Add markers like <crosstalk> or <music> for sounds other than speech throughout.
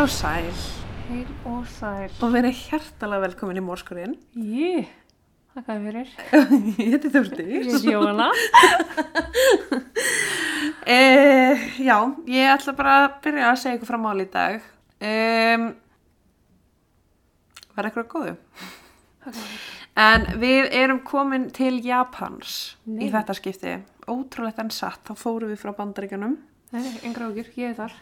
Heil og sæl Heil og sæl. og verið hjertalega velkomin í mórskurinn. Jí, þakka fyrir. <laughs> Ég heiti Ég Þúrdís. er Jóhanna. <laughs> Eh, já, ég ætla bara að byrja að segja ykkur frá máli í dag. Um, var eitthvað góðu? En við erum komin til Japans Nei. í þetta skipti. Ótrúlegt en satt, þá fórum við frá bandaríkjunum. Nei, engra ágjur, ég er þar.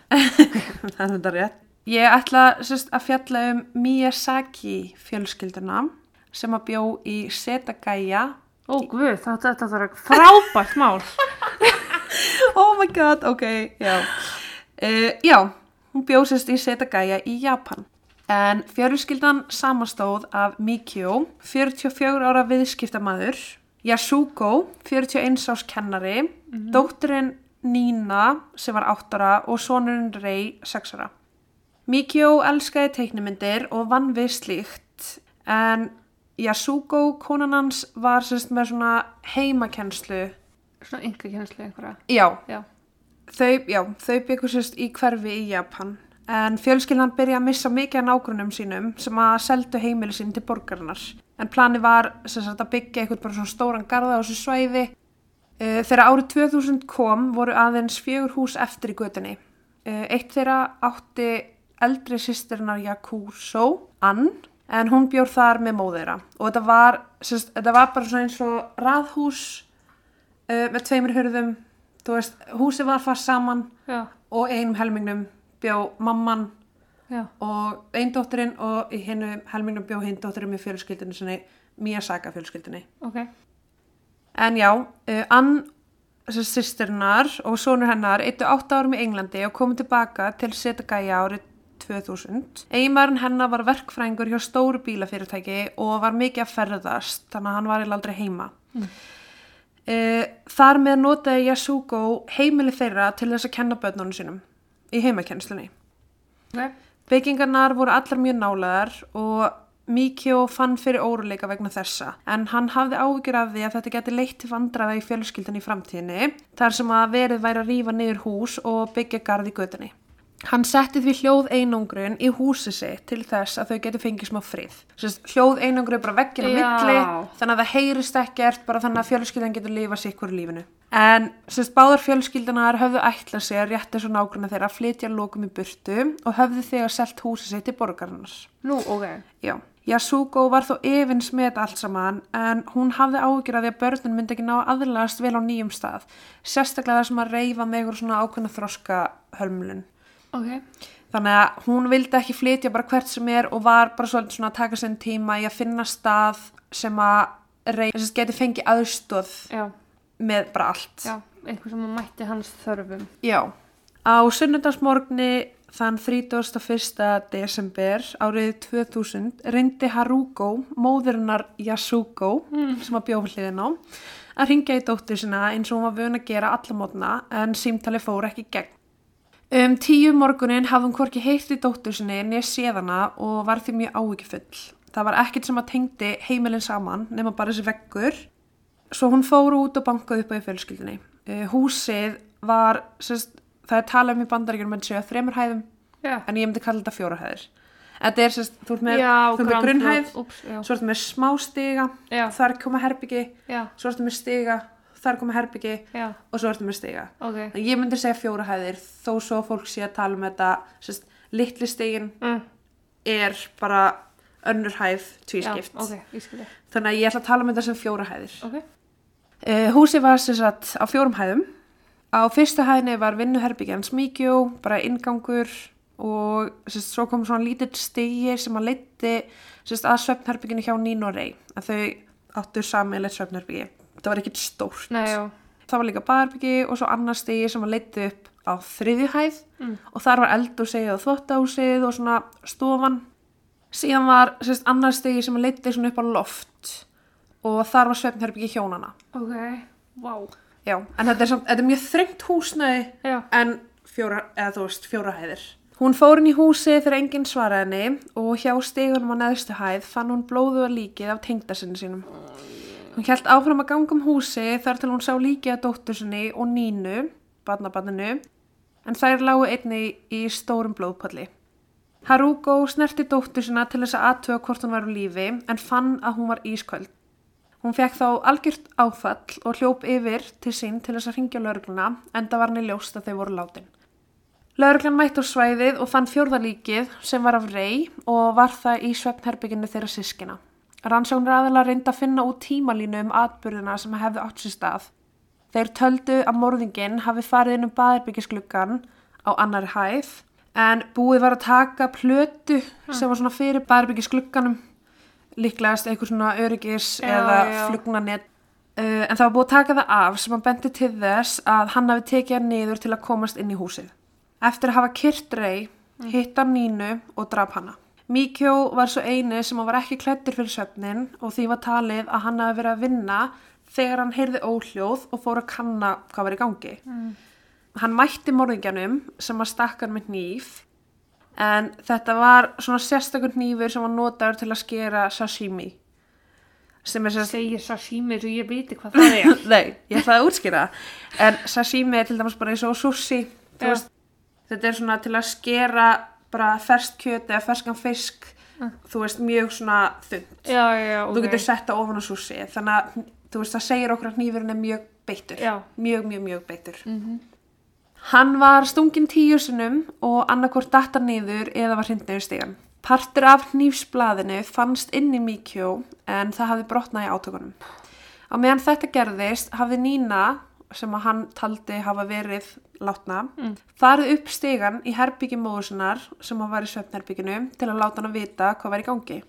<laughs> það er þetta rétt. Ég ætla sérst, að fjalla um Miyazaki fjölskylduna sem að bjó í Setagaya. Ó, guð, þetta, þarf ekki frábært mál. <laughs> Oh my god, ok, já. Uh, já, hún bjó sérst í Setagaya í Japan. En fjölskyldan samastóð af Mikio, 44 ára viðskiptamaður, Yasuko, 41 árs kennari, dótturinn Nína sem var 8 ára og sonurinn Rei 6 ára. Mikio elskaði teiknumyndir og vann við slíkt en Yasuko, konan hans, var sérst með svona heimakenslu. Svona yngra kjenslu einhverja. Já, Já. þau, þau byggur sérst í hverfi í Japan. En fjölskyldan byrja að missa mikið af nágrunum sínum sem að seldu heimili sín til borgarinnar. En plani var sagt, að byggja eitthvað bara svona stóran garða á þessu svæði. Uh, þegar árið 2000 kom voru aðeins fjögur hús eftir í götunni. Uh, eitt þeirra átti eldri sýstirnar Yakuso, Ann, en hún bjór þar með móðeira. Og þetta var, sagt, þetta var bara svona eins og raðhús uh, með tveimur hurðum. Þú veist, húsið var fast saman Já, og einum helmingnum bjó mamman já, og einn dóttirinn og í hennu helmingnum bjó hinn dóttirinn með fjölskyldinu sinni, Miyazaka fjölskyldinu. ok. En já, uh, Ann, þessi sýstirnar og sonur hennar eittu átta árum í Englandi og komu tilbaka til Setagaya árið 2000. Eiginmaðurinn hennar var verkfræðingur hjá stóru bílafyrirtæki og var mikið að ferðast, þannig að hann var aldrei heima. Mm. þar með notaði Yasuko heimili þeirra til þess að kenna börnunum sínum í heimakennslunni. Ok, Byggingarnar voru allar mjög nálaðar og Mikjó fann fyrir óruleika vegna þessa en hann hafði áhyggjur af því að þetta geti leitt til vandraða í fjölskyldan í framtíðinni þar sem að verið væri að rífa niður hús og byggja garð í götunni. Hann setti því hljóð einangrun í húsi sitt til þess að þau geti fengið smá frið. Sest, hljóð einangrun er bara veggir á milli þannig að það heyrist ekkert bara þannig að fjölskyldan getur lifað sér ykkur í lífinu. En sérst, báðar fjölskyldanar höfðu ætlað sér rétt eins og nágrunna þeirra að flytja lokum í burtu og höfðu þegar selt húsi sitt til borgarinnar. nú, ok. Já, Yasuko var þó efins með þetta allt saman en hún hafði því að börnin myndi ekki ná að aðlagast vel á nýjum stað. Sérstaklega það sem að reyfa með ykkur svona ákveðna þroska hölmlun. Ok, Þannig að hún vildi ekki flytja bara hvert sem er og var bara svolítið svona að taka sinn tíma í að finna stað sem að að geti fengið aðstóð já, með bara allt. já, einhver sem mætti hans þörfum. Já. Á sunnudagsmorgni þann 31. desember árið 2000 reyndi Haruko, móðurinnar Yasuko, sem að bjóða hliðin á, að ringja í dóttur sinna eins og hún var vön að gera alla mótna en símtali fór ekki gegn. Um tíu morgunin hafði hún hvorki heilt í dóttur sinni niður séðana og var því mjög áhyggjufull. Það var ekkert sem að tengdi heimilin saman nema bara þessi veggur. Svo hún fór út og bankaði upp á fjölskyldinni. Uh, húsið var, sérst, það er talað um í bandaríkjum með séu þremur hæðum Já, en ég myndi kalla þetta fjóra hæðir. Þetta er sérst, þú ert með, ert með grunnhæð, svo ertu með smá stiga, Já. þar koma herbyggi, svo ertu með stiga, þar koma herbyggi já, og svo ertu með stiga. ok. En Ég myndi segja fjóra hæðir þó svo fólk sé að tala um þetta sérst, litli stigin Mm, er bara önnur hæð tvískipt. ok, ég skilji. Þannig að ég ætla að tala um þetta sem fjóra hæðir. Ok, Uh, húsið var sem sagt á fjórum hæðum. Á fyrsta hæðinni var vinnuherbyggjan smíkjó, bara ingangur og sérst, svo kom svona lítill stigi sem að leiti sérst, að svefnherbygginu hjá Nín og Rey. Að þau áttu samanleitt svefnherbyggi. Það var ekkit stórt. nei, Það var líka baðherbyggi og svo annar stigi sem að leiti upp á þriðju hæð Mm. og þar var eldhúsið og þvottahúsið og svona stofan. Síðan var sérst, annar stigi sem að leiti svona upp á loft og þar var svefnherbyggi hjónana. ok, vá. Já, en þetta er, samt, þetta er mjög þrengt húsnæði Já, en fjóra, eða þú veist, fjóra hæðir. Hún fór inn í húsi þegar enginn svaraði henni og hjá stegunum á neðstu hæð fann hún blóðuða líkið af tengdasinni sínum. Hún hjælt áfram að ganga um húsi þar til hún sá líkið af dóttur sinni og nínu, barnabarninu, en þær lágu einni í stórum blóðpalli. Haruko snerti dóttur sinna til þess að aðtöga hvort hún var á lífi en fann að hún var ísköld. Hún fekk þá algjört áfall og hljóp yfir til sín til þess að ringja laurugluna en það var henni ljóst að þau voru látin. Lauruglan mætti á svæðið og fann fjórðalíkið sem var af rey og var það í svefnherbygginu þeirra sískina. Rannsóknir aðalega reyndi að finna út tímalínu um atbyrðina sem hefði átt sér stað. Þeir töldu að morðingin hafi farið inn um baðherbyggisgluggan á annari hæð en búið var að taka plötu sem var svona fyrir baðherbyggisglugganum líklegast eitthvað svona öryggis Já, eða já. flugnanett uh, en það var búið að taka það af sem að bendi til þess að hann hafi tekið hann niður til að komast inn í húsið. Eftir að hafa kyrt rey, hitt hann Nínu og draf hana. Mikjó var svo eini sem var ekki klættur fyrir svefnin og því var talið að hann hafi verið að vinna þegar hann heyrði óhljóð og fór að kanna hvað var í gangi. Hann mætti morðingjanum sem að stakka hann með hníf en þetta var svona sérstakur hnífur sem var notaður til að skera sashimi sem er sérst Segir sashimi svo ég viti hvað það er. <laughs> Nei, ég ætlaði að útskýra. En sashimi er til dæmis bara eins og sushi. Já. Veist, þetta er svona til að skera bara fersk kjöt eða ferskan fisk. Þú veist, mjög svona þund. Já, já, já, ok. Þú getur sett það ofan á sushi. Þannig að, þú veist, það segir okkur að hnífurinn er mjög beittur. Já. Mjög, mjög, mjög beittur. Mhm. Hann var stungin tíu sinnum og annarkvort datta niður eða var hrindniður stígan. Partur af hnífsblaðinu fannst inn í Mikjó en það hafði brotnað í átökunum. Á meðan þetta gerðist hafði Nína, sem að hann taldi hafa verið látna, Mm. farið upp stigan í herbyggi móðusinnar sem að var í svefnherbygginu til að láta hann að vita hvað var í gangi.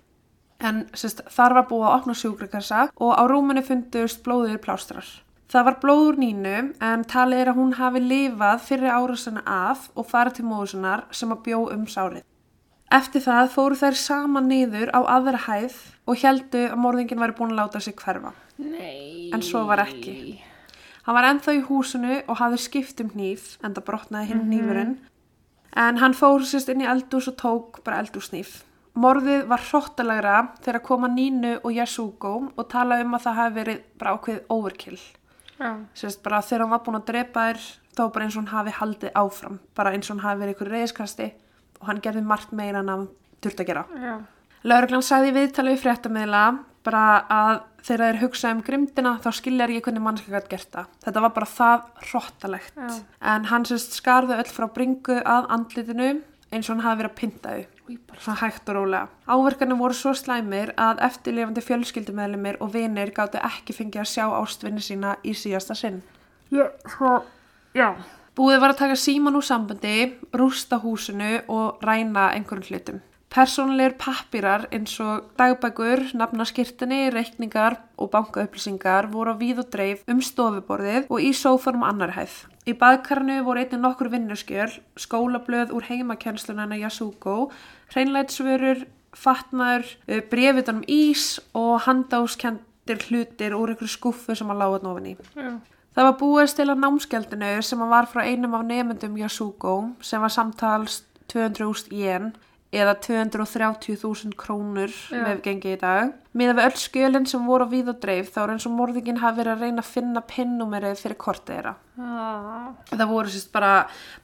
En sérst, þar var búið að opna sjúkrikassa og á rúminu fundust blóðir plástrar. Það var blóð úr nínu en talið er að hún hafi lifað fyrir árásina af og farið til móðusinnar sem að bjó um sárið. Eftir það fóru þær saman niður á aðra hæð og heldu að morðingin væri búin að láta sig hverfa. Nei. En svo var ekki. Hann var ennþá í húsinu og hafði skipt um hníf, en það brotnaði hinn hnífurinn. En hann fór sérst inn í eldús og tók bara eldúsnýf. Morðið var hróttalegra þegar koma Nínu og Yasuko og talaði um að það hafi verið bara ákveðið overkill. Já. Sérst bara þegar hann var búin að drepa þær þá bara eins og hann hafi haldið áfram. Bara eins og hann hafi verið ykkur reyðskasti og hann gerði margt meira en hann þurfti að gera. Já. Lauruglan sagði í viðtali við fréttamiðla bara að þegar þeir hugsa um grimdina þá skiljar ég hvernig mannska gætt gert það. Þetta var bara það hróttalegt. Já. En hann sérst skarðu öll frá bringu að andlitinu eins og hann hafi verið að pinta þau. Svona hægt og rólega. Áverkanir voru svo slæmir að eftirlifandi fjölskyldumeðlumir og vinir gáttu ekki fengið að sjá ástvinni sína í síðasta sinn. Já, svo, já. Búið var að taka síman úr sambandi, rústa húsinu og ræna einhverjum hlutum. Persónulegir pappirar eins og dagbækur, nafnaskirtinni, reikningar og bankaupplýsingar voru á víð og dreif um stofuborðið og í sófanum annar hæð. Í baðkarnu voru einnig nokkur vinnuskjöl, skólablöð úr heimakennslunana Yasuko, hreinlætsvörur, fatnaður, brefitan um ís og handáskendir hlutir úr einhverju skuffu sem að lága ofan í. Já. Það var búið til að námskeldinu sem var frá einum af nefndum Yasuko sem var samtals 200.000 yen eða 230.000 krónur Já. með gengi í dag. Miða við öll skjölinn sem voru á víð og dreif þá er eins og morðingin hafi verið að reyna að finna pinnúmerið fyrir kortið þeirra. Já. Það voru sérst bara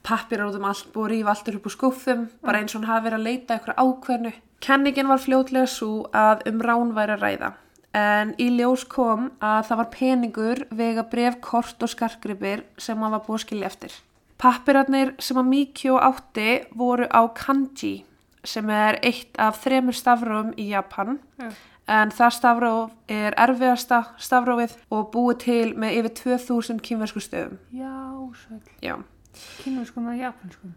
pappirar út um allt, búið að rífa allt upp úr skúffum, bara eins og hann hafi verið að leita ykkur ákveðnu. Kenningin var fljótlega svo að um rán væri að ræða. En í ljós kom að það var peningur vega bref, kort og skarkripir sem hann var búið að skilja eftir. Pappirarnir sem að Mikjó átti voru á kanji sem er eitt af þremur stafrófum í Japan Já. en það stafróf er erfiðasta stafrófið og búið til með yfir 2000 kynversku stöðum. Já. Já, Kynverskum eða japanskum.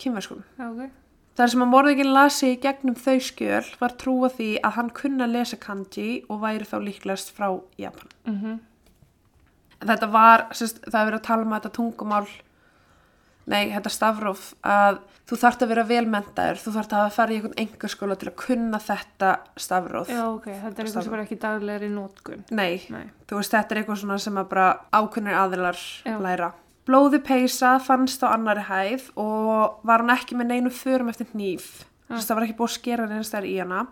kynverskum. Já, ok. Þar sem að morðingin lasi í gegnum þau skjöl var trúa því að hann kunna lesa kanji og væri þá líklegast frá Japan. Mhm. En þetta var, sérst, það er verið að tala um þetta tungumál, nei, þetta stafróf, að þú þarft að vera velmentaður, þú þarft að hafa farið í einhvern engarskóla til að kunna þetta stafróf. Já, ok. Þetta er eitthvað sem er ekki daglegri nótkun. Nei, Nei. þú veist, þetta er eitthvað svona sem að bara ákunnir aðilar Já. læra. Blóði peysa fannst á annari hæð og var hún ekki með neinu förum eftir hníf. Þess að það var ekki búið að skera neins í hana.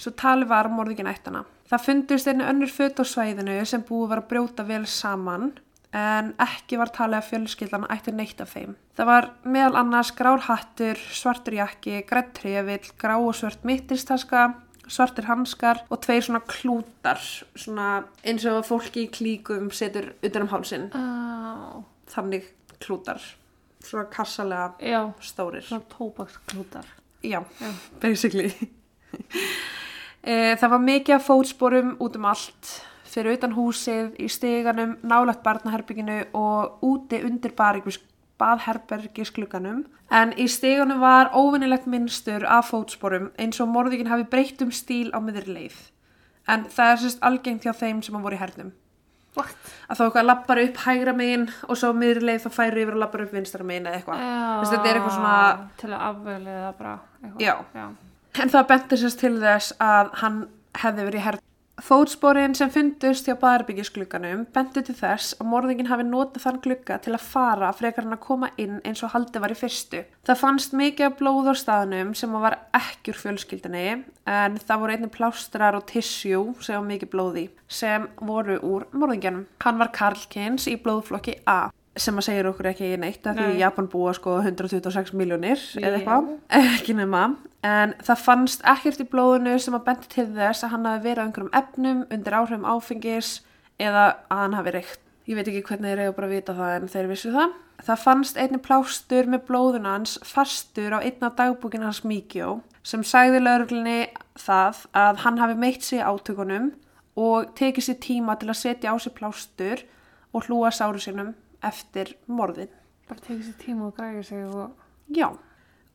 Svo tali var morðingin eitt hana. Það fundust einu önnur föt á svæðinu sem búið var að brjóta vel saman en ekki var talið að fjölskyldan ætti neitt af þeim. Það var meðal annars grár hattur, svartur jakki, grætt trefill, grá og svört mittistaska, svartir hanskar og tveir svona klútar, svona eins og fólki í klíkum setur utan um hálsin, Á, þannig klútar, svona kassalega já, stórir. svona tóbaksklútar. Já, Já. basically. <laughs> e, það var mikið af fótsporum út um allt, fyrir utan húsið, í steganum, nálægt barnaherbygginu og úti undir baðherbergis- baðherbergisklukkanum. En í steganum var óvinnilegt minnstur af fótsporum eins og morðingin hafi breytt um stíl á miður leið. En það er sérst algengt hjá þeim sem að voru í hernum. What? Að þá eitthvað lappar upp hægra megin og svo miður leið þá færi yfir og lappar upp vinstra megin eða eitthvað. Já. Þessi, þetta er eitthvað svona- Til að afveglega bara eitthvað. Já. Já. En það benti sérst til þess að hann hefði verið herð. Fótsporin sem fundust hjá baðarbyggisglugganum benti til þess að morðingin hafi notað þann glugga til að fara frekar hann að koma inn eins og haldið var í fyrstu. Það fannst mikið af blóð á staðnum sem var ekki úr fjölskyldinni en það voru einnig plástrar og tissjú sem var mikið blóði sem voru úr morðingjanum. Hann var Karlkins í blóðflokki A sem að segja okkur ekki neitt að því Nei. í Japan búa sko 126 miljónir eða eitthvað, ekki nema. En það fannst ekkert í blóðinu sem að benti til þess að hann hafi verið á einhverjum efnum undir áhrifum áfengis eða að hann hafi reykt. Ég veit ekki hvernig þeir eiga bara að vita það en þeir vissu það. Það fannst einnig plástur með blóðun hans fastur á einn af dagbúkin hans Mikjó sem sagði lauruglunni það að hann hafi meitt sig átökunum og tekið sér tíma til að setja á sig plástur og hlúa sáru sinum eftir morðin Bara tekið sér tíma og græja sig og... Já,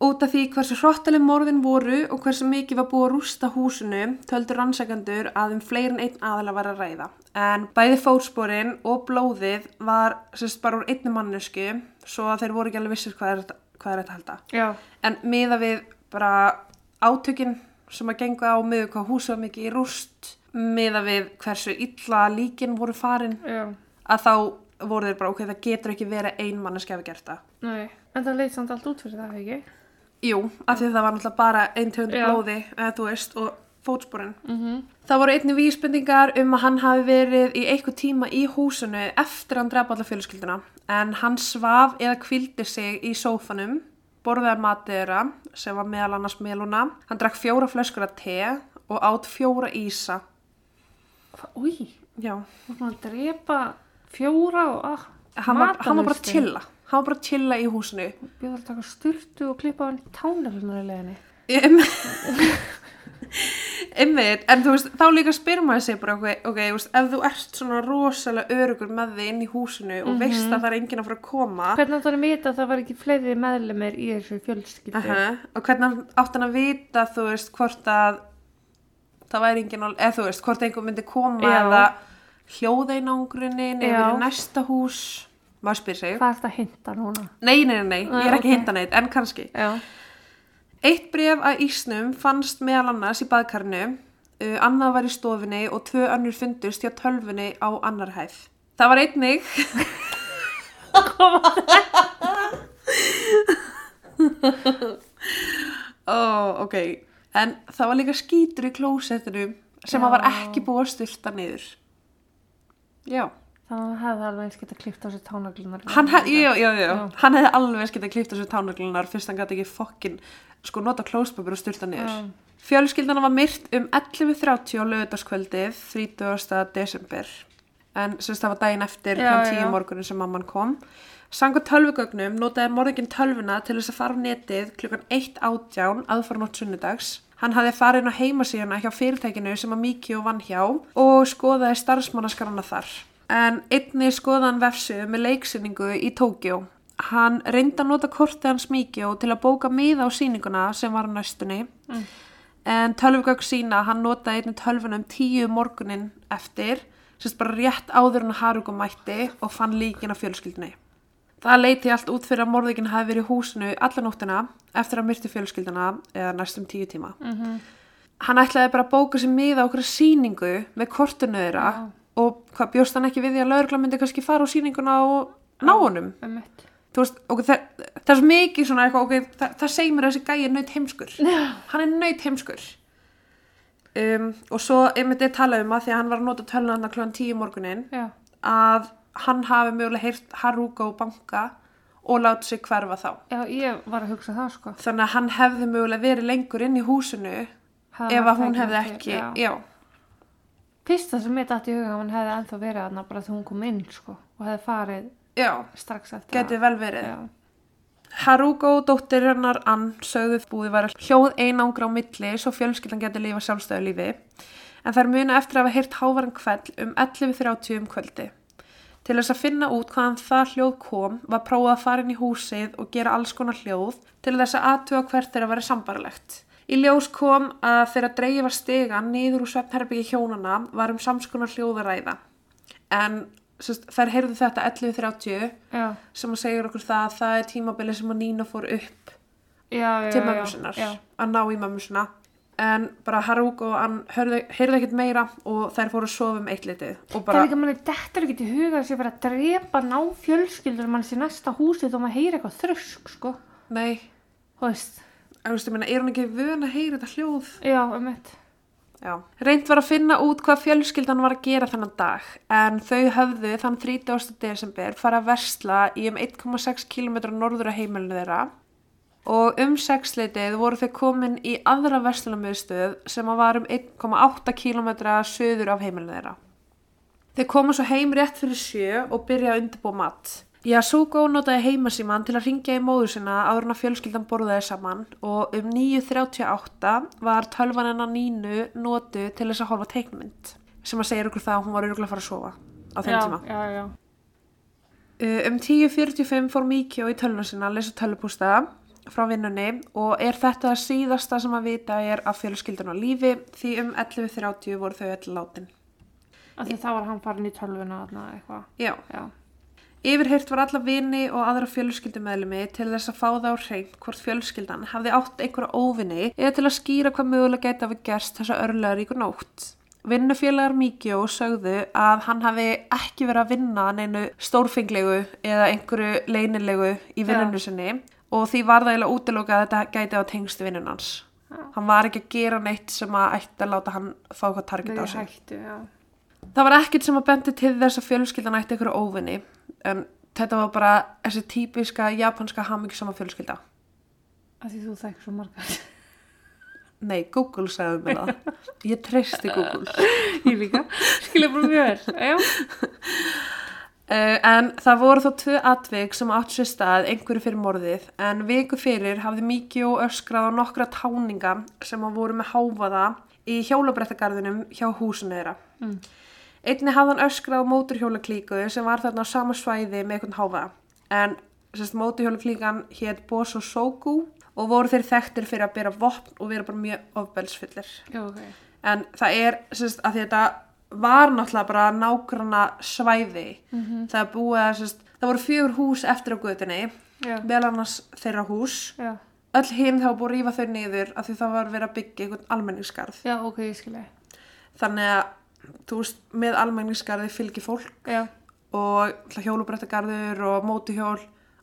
út af því hversu hrottaleg morðin voru og hversu mikið var búið að rústa húsinu töldur rannsakandur að um fleirin einn aðala var að ræða. En bæði fótsporin og blóðið var sérst bara úr einni mannesku svo að þeir voru ekki alveg vissir hvað er, hvað er þetta að halda. Já. En miða við bara átökin sem að gengu á miður hvað húsið var mikið í rúst, miða við hversu illa líkin voru farin, Já. að þá voru þeir bara ok, það getur ekki verið ein manneski að hafa gert það. Nei. En það leit samt allt út fyrir það, ekki? Jú, af því það var náttúrulega bara einn tegund blóði, eða þú veist, og fótsporin. Mhm. Það voru einni vísbendingar um að hann hafi verið í eitthvað tíma í húsinu eftir að hann drepa alla fjölskylduna, en hann svaf eða kvildi sig í sófanum, borðaði matið þeirra, sem var meðal annars meluna, hann drakk fjóra flöskur af te og átt fjóra ísa. Úi, Já, þú erum að drepa fjóra og ah, hann var, hann var bara að chilla, hann var bara að chilla í húsinu. Bjóður að taka sturtu og klippa hann tánalunar í leginni. Ég- <laughs> Einmitt, en þú veist, þá líka spyr maður sig bara, ok, ok, þú veist, ef þú ert svona rosalega örugur með þig inn í húsinu og veist að það er enginn að fara að koma Hvernig áttu hann að vita að það var ekki fleiri meðlumir í þessu fjölskyldu? uh og hvernig átt hann að vita, þú veist, hvort að það væri enginn, á- eða þú veist, hvort einhver myndi koma Já. eða verið í næsta hús, maður spyr sig. Hvað er þetta að hinta núna? Nei, nei, nei, nei, ég er ekki ok. okay. hinta neitt, en kannski. Já. Eitt bref að ísnum fannst meðal annars í baðkarnu, uh, annað var í stofinni og tvö önnur fundust hjá tölfunni á annar hæð. Það var einnig... <laughs> Ó, ok. En það var líka skítur í klósettinu sem að var ekki búið að styrta niður. Já. Það hefði alveg eins geta klipt á sér tánaglunar. Hann, hef, já, já, já. Já. hann hefði alveg skemmt að klipta þessu tánaglunar fyrst hann gæti ekki fokkin sko nota klóspapir og styrta niður. Já. Fjölskyldana var myrt um 11.30 á lögutaskvöldið 30. desember en sem sagt það var daginn eftir já. 10 morgunin sem mamman kom. Sanga tölvugögnum notaði morðingin tölvuna til þess að fara á netið klukkan 1.18 aðfarnótt sunnudags. Hann hafði farið inn á heimasíðuna hjá fyrirtækinu sem að Mikio vann hjá og skoðaði starfsmannaskarana þar. En einni skoðaði hann vefsið með leiksýningu í Tókjó. Hann reyndi að nota kortið hans Mikio til að bóka miða á sýninguna sem var á næstunni. En tölvugögg sína, hann notaði einnig tölvuna um tíu morgunin eftir, sérst bara rétt áður en Haruko mætti og fann líkin á fjölskyldinni. Það leiti allt út fyrir að morðingin hafi verið í húsinu alla nóttina eftir að myrti fjölskyldina eða næstum tíu tíma. Mhm. Hann ætlaði bara að bóka sér miða okkur sýningu með kortinu þeirra Já. og hvað bjóst hann ekki við því að laurugla myndi kannski fara á sýninguna og ná honum. Um. Þú veist, ok, það, það er svo mikið svona eitthvað, ok, það, það segir mér að þessi gæi er nöyt heimskur. Hann er nöyt heimskur. Um, og svo einmitt er talað um að því að hann var að nota töluna hann hann hafi mögulega heyrt Haruko banka og láta sig hverfa þá. Já, ég var að hugsa það sko. Þannig að hann hefði mögulega verið lengur inn í húsinu Hefði ef að hún hefði ekki, Já. Fyrsta sem mitt átti í huga hann hefði ennþá verið þarna bara þegar hún kom inn sko og hefði farið já, strax eftir geti vel verið. Já, Haruko, dóttir hennar Ann, sögðu búið var hljóð einangra á milli svo fjölskyldan geti lífa sjálfstöðu lífi. En þær muna eftir að hafa heyrt hávaran kveld um 11.30 um kvöldi. Til þess að finna út hvaðan það hljóð kom var prófað að fara inn í húsið og gera alls konar hljóð til þess að aðtuga hvert þeirra verið sambarlegt. Í ljós kom að þegar dreigið var stigan niður úr svefnherbyggi hjónana var um samskonar hljóð að ræða. En sest, þær heyrðu þetta 11.30 já, sem að segja okkur það að það er tímabili sem að Nína fór upp já, já til já, mömmu sinnar Já, að ná í mömmu sinna en bara Haruko og hann heyrðu ekkert meira og þær fóru að sofa um eitt litið og það er bara, líka manni dettur ekki til huga að sé bara að drepa ná fjölskyldur mann sér næsta húsið og maður heyri eitthvað þrösk sko, nei. Veist. Veist, meina, er hún ekki vön að heyra þetta hljóð? Já, um eitt. Reynd var að finna út hvað fjölskyldan var að gera þennan dag en þau höfðu þann 30. desember fara að versla í um 1,6 km norður að heimilinu þeirra og um sexleitið voru þau komin í aðra verslunarmiðstöð sem var um 1,8 km söður af heimilinu þeirra. Þau komu svo heim rétt fyrir sjö og byrja að undirbúa mat. Yasuko notaði heimasíman til að ringja í móður sinna áður en að fjölskyldan borðaði saman og um 9.38 var tölvan hennar Nínu notu til þess að horfa teiknmynd sem að segja ykkur það að hún var örgulega að fara að sofa á þeim já, tíma. Já, já, Uh, Um 10.45 fór Mikio í tölvuna sinna að lesa tölvupústa frá vinnunni og er þetta síðasta sem að vita er að fjölskyldan á lífi því um 11.30 voru þau öll látin. af því þá var hann farin í tölvuna þarna eitthvað Já. Já, Yfirheyrt var alla vini og aðra fjölskyldumeðlumi til þess að fá það á hreint hvort fjölskyldan hafði átt einhverja óvinni eða til að skýra hvað mögulega gæti hafi gerst þessa örlega ríku nótt. Vinnufélagar Mikjó sögðu að hann hafi ekki verið að vinna neinu stórfenglegu eða einhverju leynilegu í vinnunni sinni og því var það eiginlega útilokað að þetta gæti á tengstu vinnun hans. Já. Hann var ekki að gera neitt sem að ætti að láta hann fá eitthvað target á sig. hættu, Það var ekkert sem að bendi til þess að fjölskyldan ætti einhverju óvinni en þetta var bara þessi típiska japanska hamingisama fjölskylda. af því þú þekkir svo margar Nei, Google sagði mér það. Ég treysti Google. <laughs> Ég líka, skilja bara mjög vel Já, <laughs> Uh, en það voru þó tvö atvik sem átt sér stað einhverju fyrir morðið en viku fyrir hafði Mikjó öskrað á nokkra táninga sem að voru með háfaða í hjólabrettagarðinum hjá húsinu þeirra. Mm. Einni hafði hann öskrað á móturhjólaklíku sem var þarna á sama svæði með einhvern háfaða en sérst, móturhjólaklíkan hétt Boso Soku og voru þeir þekktir fyrir að bera vopn og vera bara mjög ofbelsfullir. já, ok En það er, sérst, að þetta var náttúrulega bara nágrana svæði. Mhm. Það er búið að, sérst, það voru fjögur hús eftir á götunni, Já, meðal annars þeirra hús. já, Öll hinn þá búið að rífa þau niður af því það var verið að byggja einhvern almenningskarð. já, ok, ég skilja Þannig að, þú veist, með almenningskarði fylgir fólk Já, og hjólubrættagarður og mótuhjól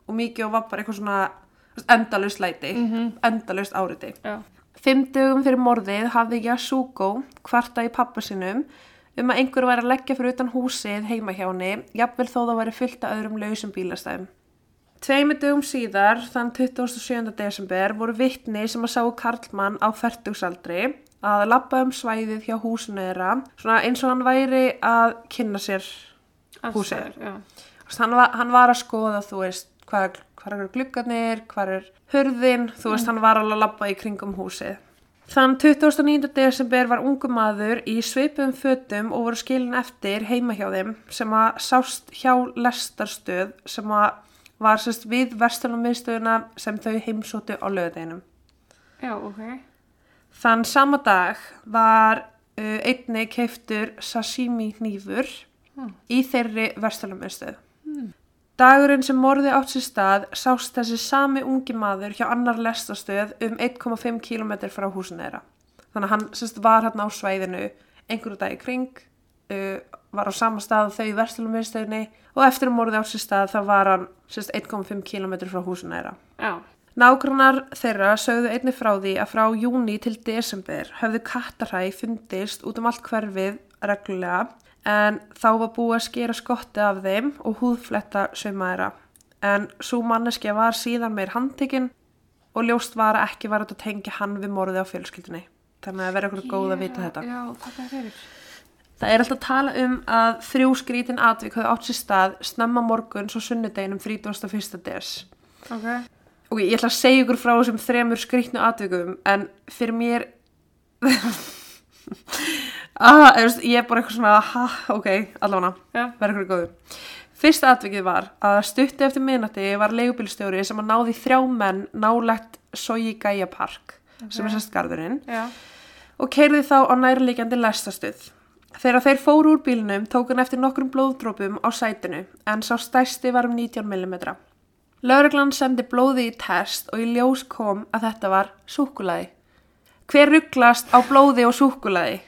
og mikið og var bara eitthvað svona endalust læti, Mhm. endalust áriti. já, Fimm dögum fyrir morðið hafði Yasuko kvarta í pappa sinum um að einhver væri að leggja fyrir utan húsið heima hjá henni, jafnvel þó það væri fullt af öðrum lausum bílastæðum. Tveimur dögum síðar, þann 27. desember, voru vittni sem að sáu Karlmann á færtugsaldri að labba um svæðið hjá húsinu þeirra, svona eins og hann væri að kynna sér. Húsið. Hann var, hann var að skoða, þú veist, hvað, er gluggarnir, hvað er hurðin, þú veist, hann var alveg að labba í kringum húsið. Þann 29. desember var ungu maður í svipum fötum og voru skilin eftir heima hjá þeim sem að sást hjá lestarstöð sem að var sérst við verslunarmiðstöðuna sem þau heimsóttu á löðinum. já, ok Þann sama dag var uh, einni keiftur sashimi hnífur Hmm. í þeirri verslunarmiðstöð. Dagurinn sem morði átt sér stað sást þessi sami ungi maður hjá annar lestastöð um 1,5 km frá húsinu þeirra. Þannig að hann sérst, var hann á svæðinu einhverju dag í kring, uh, var á sama stað þau í verslunarmiðstöðinni og eftir að morði átt sér stað þá var hann sérst, 1,5 km frá húsinu þeirra. Já, Nágrannar þeirra sögðu einni frá því að frá júni til desember höfðu kattarhæ fundist út um allt hverfið reglulega en þá var búið að skera skotti af þeim og húðfletta saumaðira. En svo manneskja var síðan meir handtekinn og ljóst var að ekki var að tengja hann við morðið á fjölskyldinni. Þannig að vera okkur góð að vita þetta. Já, það er fyrir. Það er alltaf að tala um að þrjú skrítin atvik hafa átt sér stað snemma morgun svo sunnudeginum 31. des. Ok. Ok, ég ætla að segja ykkur frá þessum þremur skrítnu atvikum en fyrir mér <laughs> ah, ég, er bara eitthvað svona ha, ok, allavega, verður ykkur góðu Fyrsta atvikið var að stutti eftir minnati var leigubílstjóri sem að náði þrjá menn nálegt Soji Gaia Park sem er sérst garðurinn Já. og keirði þá á nærleikjandi lestastuð. Þegar þeir fóru úr bílnum tók hann eftir nokkrum blóðdrópum á sætinu en sá stærsti var um 19 mm. Lögreglan sendi blóði í test og í ljós kom að þetta var súkulaði. Hver rugglast á blóði og súkulaði?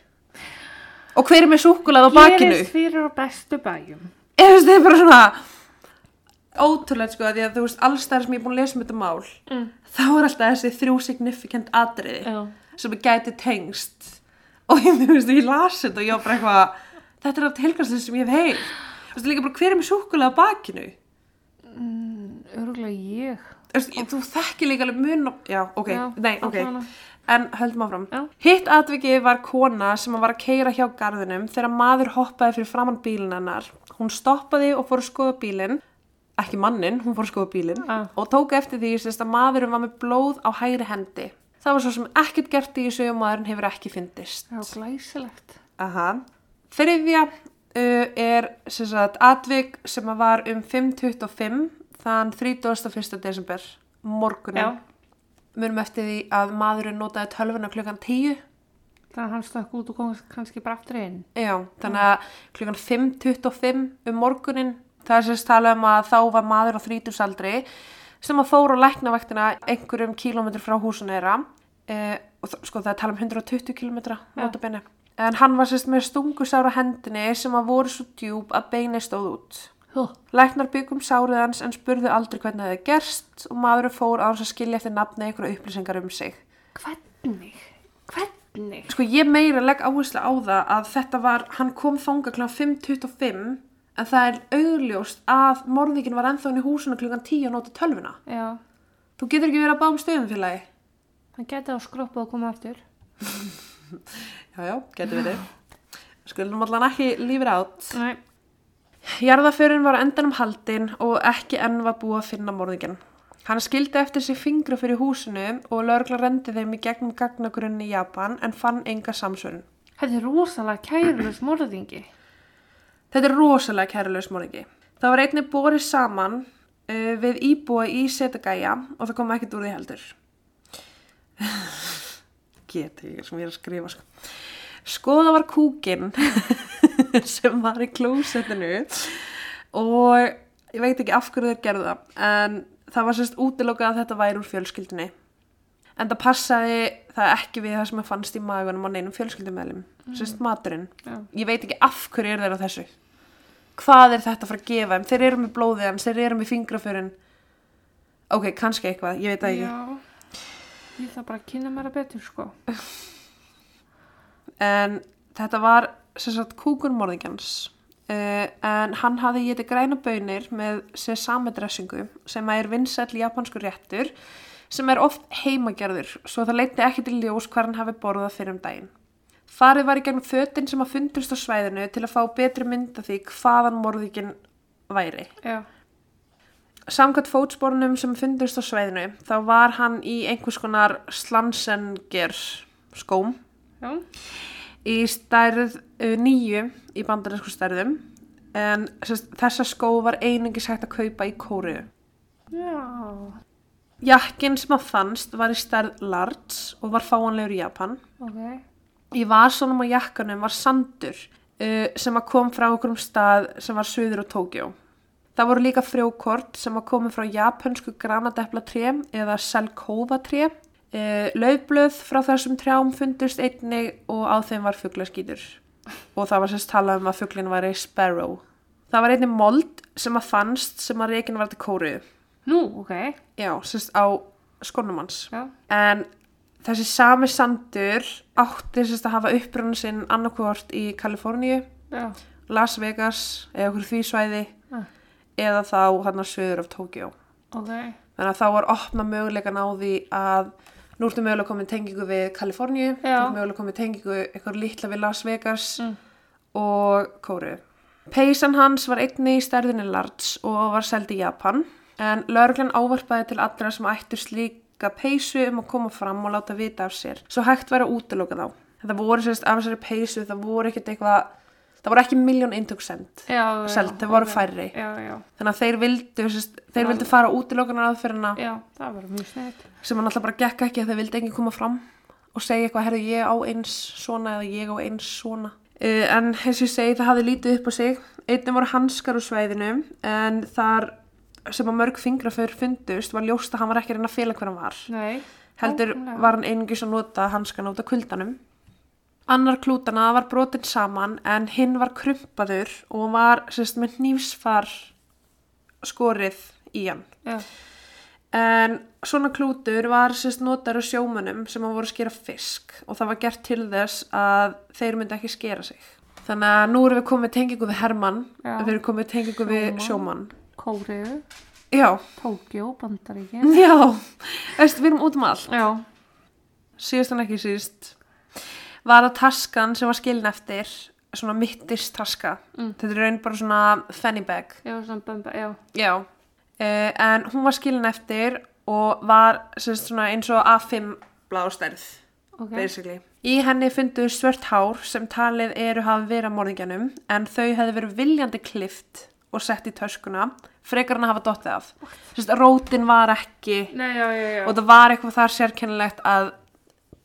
Og hver er með súkulaði á bakinu? Gerist fyrir á bestu bæjum. Veist, þetta er bara svona ótrúlega sko, því að þú veist, alls þar sem ég er búin að lesa um þetta mál, Mm. þá er alltaf þessi þrjú signifikant atriði Já. sem er gæti tengst og ég, þú veist, ég las þetta og ég var bara eitthvað þetta er allt helgastlega sem ég hef heyrt þú veist, líka bara hver er með súkulega á bakinu Örgulega ég. þú þú þekkir líka alveg mun og, já, ok, Já, nei, ok. En höldum áfram Já. hitt atvikið var kona sem var að keira hjá garðinum þegar maður hoppaði fyrir framann bílinn hennar hún stoppaði og fór að skoða bílinn ekki mannin, hún fór að skoða bílinn Ah. og tók eftir því að maðurinn var með blóð á hægri hendi það var svo sem ekkert gert í þessu og maðurinn hefur ekki fyndist Já, glæsilegt. Aha. Þriðja uh, er sagt, atvik sem var um 5.25 þann 31. desember morgunin. Já. Munum eftir því að maðurinn notaði tölvuna klukkan 10. Þannig að hann stökk út og kom kannski bara aftur inn. Já, þannig að klukkan 5.25 um morgunin það er sérst tala um að þá var maður á þrítusaldri sem að fór á læknavaktina einhverjum kílómetr frá húsinu þeirra uh, og sko það er tala um 120 kílómetra. En hann var sérst með stungusára hendinni sem að voru svo djúb að beini stóð út. Læknar byggum sárið hans en spurðu aldrei hvernig það hefði gerst og maðurinn fór á hans að skilja eftir nafni einhverju upplýsingar um sig. Hvernig? Hvernig? Sko ég meira legg áherslu á það að þetta var, hann kom þanga kl. 5.25 en það er augljóst að morðingin var ennþá inn í húsinu klukkan 10 og nota tölvuna. Já. Þú getur ekki verið að bá um stöðum félagi. Hann geti á skroppu og koma aftur. <laughs> Já, já, getur verið. Skulum allan ekki lífið átt. Nei. Jarðaförin var endanum haldin og ekki enn var búið að finna morðingin. Hann skildi eftir sig fingra fyrir húsinu og lögregla rendi þeim í gegnum gagnagrunni í Japan en fann enga samsvörun. Þetta er rosalega kærulus morðingi. Þetta er rosalega kærulaus morðingi. Það var einnig borið saman uh, við íbúa í Setagæja og það kom ekkert úr því heldur. <laughs> Get ekki sem ég er að skrifa sko. Skoða var kúkin <laughs> sem var í klósettinu og ég veit ekki af hverju þeir gerðu það en það var sérst útilokað að þetta væri úr fjölskyldinni. En það passaði það ekki við það sem að fannst í magunum á neinum fjölskyldumælum, sérst maturinn. Já. Ég veit ekki af hverju er þeir á þessu. Hvað er þetta að fara að gefa þeim? Þeir eru með blóðið hans, þeir eru með fingraförin. Ok, kannski eitthvað, ég veit það ekki. Já. Ég þarf bara að kynna mér að betur, sko. <laughs> En þetta var sem sagt kúkurmorðingjans. Uh, en hann hafði getið græna bönir með sesame-dressingu sem er vinsæll japansku réttur sem er oft heimagerður svo það leiti ekki til ljós hvað hann hafi borðað fyrir um daginn. Farið var í gegnum fötin sem að fundust á svæðinu til að fá betri mynd af því hvaðan morðingin væri. Já. Samkvæmt fótsporunum sem fundust á svæðinu þá var hann í einhvers konar slansenger skóm Já. í stærð uh, nýju í bandarísku stærðum en sest, þessa skó var einungis hægt að kaupa í kóru. Já. Jakkin sem að fannst var í stærð large og var fáanlegur í Japan. Ok. Í vasunum á jakkanum var sandur uh, sem að kom frá okkur um stað sem var söður á Tókjó. Það voru líka frjókort sem að komi frá japansku granadeplatré eða selkóvatré. Uh, laufblöð frá þessum trjám fundust einnig og á þeim var fuglaskýtur. Og það var sérst talað um að fuglinn væri sparrow. Það var einnig mold sem að fannst sem að reikin var til kóruðu. Nú, ok. Já, sérst á skonum hans. Já. En þessi sami sandur átti sérst að hafa upprunn sinn annarkvort í Kaliforníu Já. Las Vegas eða okkur því svæði Ah. eða þá hann að söður af Tókjó. Ok. Þannig að þá var opna möguleikan á því að nú ertu mögulega komið tengingu við Kaliforníu, þú ertu mögulega komið tengingu eitthvað litla við Las Vegas Mm. og Kóru. Peysan hans var einni í stærðinni large og var seld í Japan en lauruglan ávarpaði til allra sem ættu slíka peysu um að koma fram og láta vita af sér svo hægt væri að útiloka þá. Þetta voru sérst af þessari peysu, það voru ekkert eitthvað, það voru ekki miljón eintök send, það voru færri. Já, já. Þannig að þeir vildu, sérst, þeir vildu fara aðferðina það var mjög snett. sem hann alltaf bara gekk ekki þeir vildi enginn koma fram og segja eitthvað, herru ég á eins svona eða ég á eins svona uh, en eins og ég segi það hafði lítið upp á sig einnig voru hanskar úr svæðinu en þar sem að mörg fingraför fundust var ljóst að hann var ekki reyna að fela hver hann var Nei. heldur var hann einungis að nota hanskana út af kuldanum annar klútana var brotin saman en hinn var krumpaður og var sérst með hnífsfar skorið í hann Já. En svona klútur var sérst notar á sjómönnum sem að voru að skera fisk og það var gert til þess að þeir myndi ekki skera sig. Þannig að nú erum við komið tengingu við Hermann, Já. við erum komið tengingu við Sjómann. sjómann. Kóriðu, Tókjó, Bandaríkin. já, veist, við erum út um allt. Já. Síðast en ekki síst var það taskan sem var skilin eftir, svona mittist taska. Mm. Þetta er raun bara svona fanny bag. Já, svona bamba, já. Já, uh, en hún var skilin eftir og var sérst, svona eins og A5 blástærð, Ok. basically. Í henni fundu svört hár sem talið eru hafa verið að morðingjanum en þau hefði verið viljandi klift og sett í töskuna frekar hann að hafa dottið af. Rótin var ekki Nei, já, já, já. og það var eitthvað þar sérkennilegt að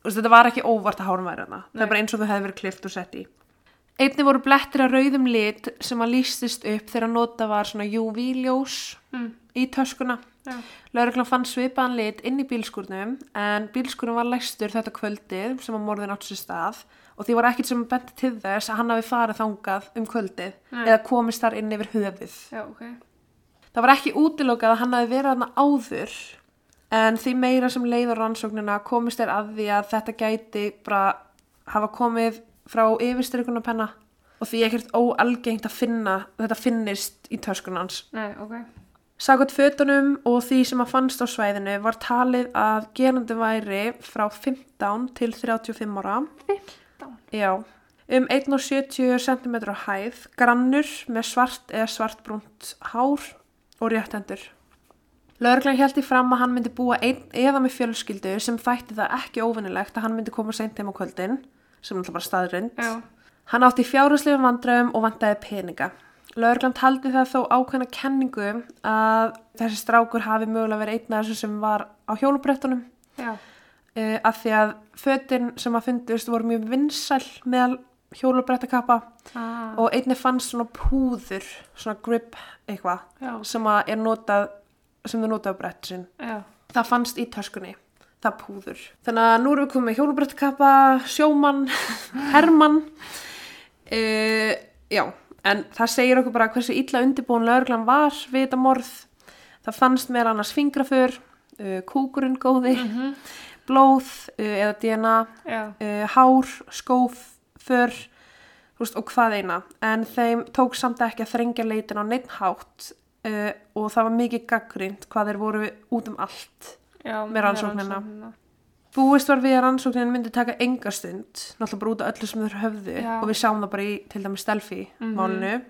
þetta var ekki óvart að hárum væri hana. Það er bara eins og þau hefði verið klift og sett í. Einni voru blettir að rauðum lit sem að lýstist upp þegar nota var svona UV-ljós Mm. í töskuna. Já. Lauruglan fann svipaðan lit inn í bílskúrnum en bílskúrnum var læstur þetta kvöldið sem að morðin átt sér stað og því var ekkit sem benti til þess að hann hafi farið þangað um kvöldið Nei. eða komist þar inn yfir höfuð. Já, ok. Það var ekki útilokað að hann hafi verið þarna áður en því meira sem leiður rannsóknina komist þér að því að þetta gæti bara hafa komið frá yfirstyrkunarpenna og því ekkert óalgengt að finna þetta finnist í töskunans. Nei, ok. Sakot fötunum og því sem að fannst á svæðinu var talið að gerandi væri frá 15 til 35 ára. 15? Já. Um 1,70 cm hæð, grannur með svart eða svartbrúnt hár og réttendur. Lörglan held í fram að hann myndi búa einn eða með fjölskyldu sem þætti það ekki óvinnilegt að hann myndi koma seint heim á kvöldin, sem alltaf bara staðrind. Já. Hann átti fjárhúslegum vandræðum og vantaði peninga. Lörgland taldi það þó ákveðna kenningu að þessi strákur hafi mögulega verið einn af þessu sem var á hjólubrettunum Já. uh, af því að fötin sem að fundust voru mjög vinsæl meðal hjólubrettakappa Ah. og einni fannst svona púður, svona grip eitthvað sem að er notað, sem þau notað á brett sinn. Já. Það fannst í töskunni, það púður. Þannig að nú erum við komið með hjólubrettakappa, sjómann, <laughs> hermann. Uh, já, en það segir okkur bara hversu illa undirbúin lögreglan var við þetta morð. Það fannst meðal annars fingraför, uh, kúkurinn góði, Mhm. blóð uh, eða DNA, hár, skóf, för og hvað eina. En þeim tók samt ekki að þrengja leitin á neitt hátt uh, og það var mikið gaggrind hvað þeir voru út um allt. Já. Með rannsóknina. Búist var við að rannsóknin myndi taka enga stund, náttúrulega bara út af öllu sem þeir höfðu Já. og við sjáum það bara í til dæmis Delphi Mhm. málinu.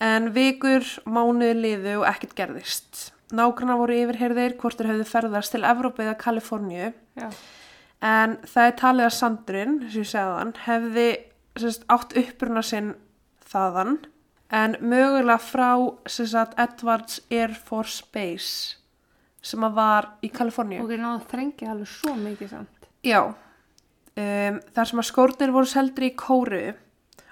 En vikur, mánuði liðu og ekkert gerðist. Nágrannar voru yfirherðir hvort þeir höfðu ferðast til Evrópu eða Kaliforníu Já. en það er talið að Sandurinn, sem ég segði þann, hefði sérst, átt uppruna sinn þaðan en mögulega frá sagt, Edwards Air Force Base sem að var í Kaliforníu. Ok, náðu að þrengja alveg svo mikið samt. Já, um, þar sem að skórnir voru seldri í Kóru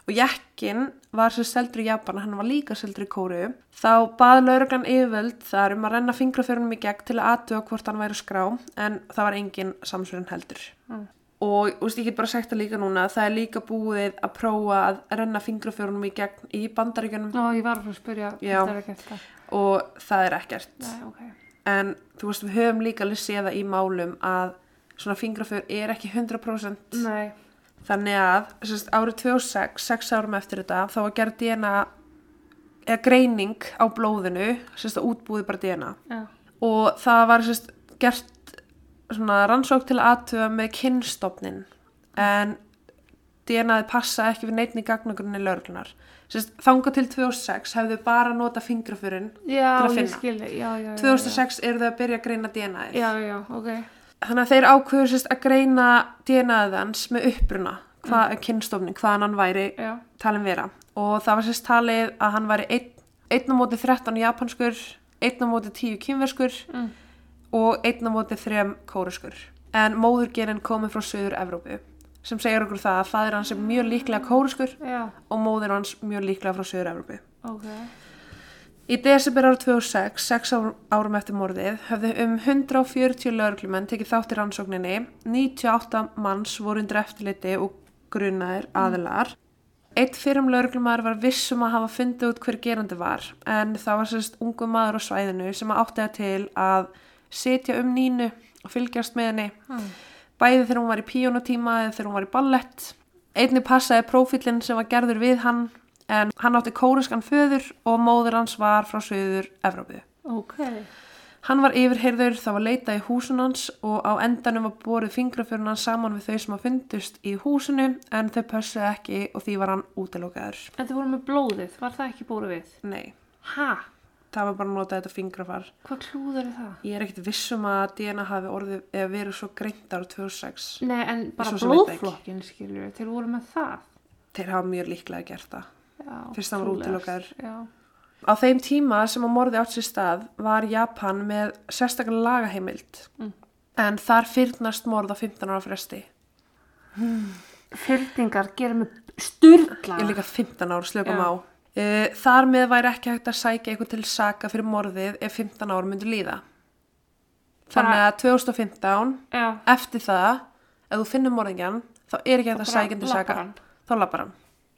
og jekkin var sem seldur í Japan, hann var líka seldur í Kóru, þá bað lauruglan yfirvöld þar um að renna fingraförunum í gegn til að aðtuga hvort hann væri skrá, en það var engin samsverðin heldur. Mm. Og veist, ég get bara sagt það líka núna, það er líka búið að prófa að renna fingraförunum í í bandaríkjunum Ná, ég var að spyrja Já. og það er ekkert. Nei, ok. En þú veist, við höfum líka séð það í málum að svona fingraför er ekki 100% Nei. Þannig að sérst, árið 2006, sex árum eftir þetta, þá var gerð DNA eða greining á blóðinu, sérst útbúið bara DNA. Já. Og það var sérst gert rannsók til aðtöfa með kynstofnin en DNA-ið passa ekki við neittni gagnagrunni löglunar. Sérst, þanga til 2006 hefðu bara nota fingrafurinn. Já, Til að finna. já, já, já. 2006 eru þau að byrja að greina DNA-ið. Já, já, ok. Þannig að þeir ákveður sérst að greina DNA-ið hans með uppruna, hvað mm. kynstofnin, hvaðan hann væri talin vera. Og það var sérst talið að hann væri einn, einn á móti 13 japanskur, einn á móti 10 kynverskur Mm. Og einn á móti 3 kóruskur. En móðurgerinn komið frá Suður Evrópu sem segir okkur það að fadir hans er mjög líklega kóruskur já, og móður hans mjög líklega frá Suður Evrópu. ok. Í desember árið 2006, sex ár- árum eftir morðið, höfðu um 140 lögreglumenn tekið þátt í rannsókninni, 98 manns voru undir eftirliti og grunaðir aðilar. Eitt fyrrum lögreglumæður var vissum að hafa fundið út hver gerandi var, en það var sérst ungu maður á svæðinu sem átti það til að sitja um nínu og fylgjast með henni, Mm. bæði þegar hún var í píónutíma eða þegar hún var í ballett. Einni passaði prófílinn sem var gerður við hann, en hann átti kóriskan föður og móður hans var frá söður Evrópu. Ok. Hann var yfirheyrður, það var leitað í húsun hans og á endanum var borið fingrafjörun hans saman við þau sem að fundust í húsinu en þau pössuði ekki og því var hann útilokaður. En þið voru með blóðið, var það ekki búið við? Nei, Ha? Það var bara að nota þetta fingrafar. Hvað klúður er það? Ég er ekkert vissum að DNA hafi orðið eða verið svo greint ára 2006. Nei, en bara Svo sem veit ekki. blóðflokkin, skilur þeir voru með það. Þeir hafa mjög líklega gert það. Já, Fyrst hann var trúlegast. útilokaður. Já, Á þeim tíma sem að morði átt sér stað var Japan með sérstaklega lagaheimild Mm. en þar fyrnast morð á 15 ára fresti. fyrtingar gera mig sturgla. Ég er líka 15 ára slökum Já. á. Uh, þar með væri ekki hægt að sækja eitthvað til saka fyrir morðið ef 15 ára myndu líða. Þannig að 2015, Já, eftir það, ef þú finnur morðingjan, þá er ekki hægt að sækja hann til saka. hann. Þá lappar hann.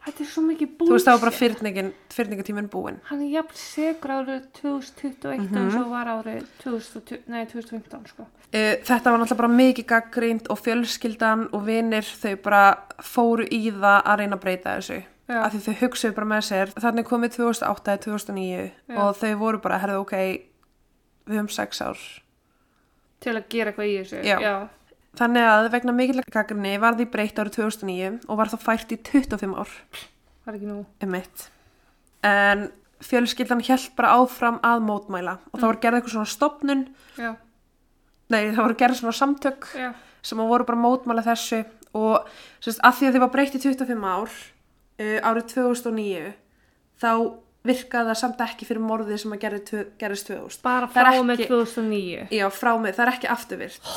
þetta er svo mikið Þú búlsett. veist, það var bara fyrningin, fyrningatíminn búinn. Hann er jafn segur árið 2021 Mhm. og svo var árið 2020, nei, 2015, sko. Uh, þetta var náttúrulega bara mikið gaggrínt og fjölskyldan og vinir þau bara fóru í það að reyna að breyta þessu. Já. Af því þau hugsaðu bara með sér. Þannig komið 2008 eða 2009 Já. og þau voru bara, herðu ok, við höfum sex ár. Til að gera eitthvað í þessu. Já. Þannig að vegna mikilvæg gaggrinni var því breytt árið 2009 og var þá fært í 25 ár Var ekki nú. um mitt. En fjölskyldan hjælt bara áfram að mótmæla og það var gerð eitthvað svona stopnun, nei það voru gerð svona samtök sem voru bara mótmæla þessu og sérst, að því að þið var breytt í 25 ár uh, árið 2009 þá virkaði það samt ekki fyrir morðið sem að gerðist 2000 Bara Það frá með ekki- 2009. Já, frá mig, það er ekki afturvirt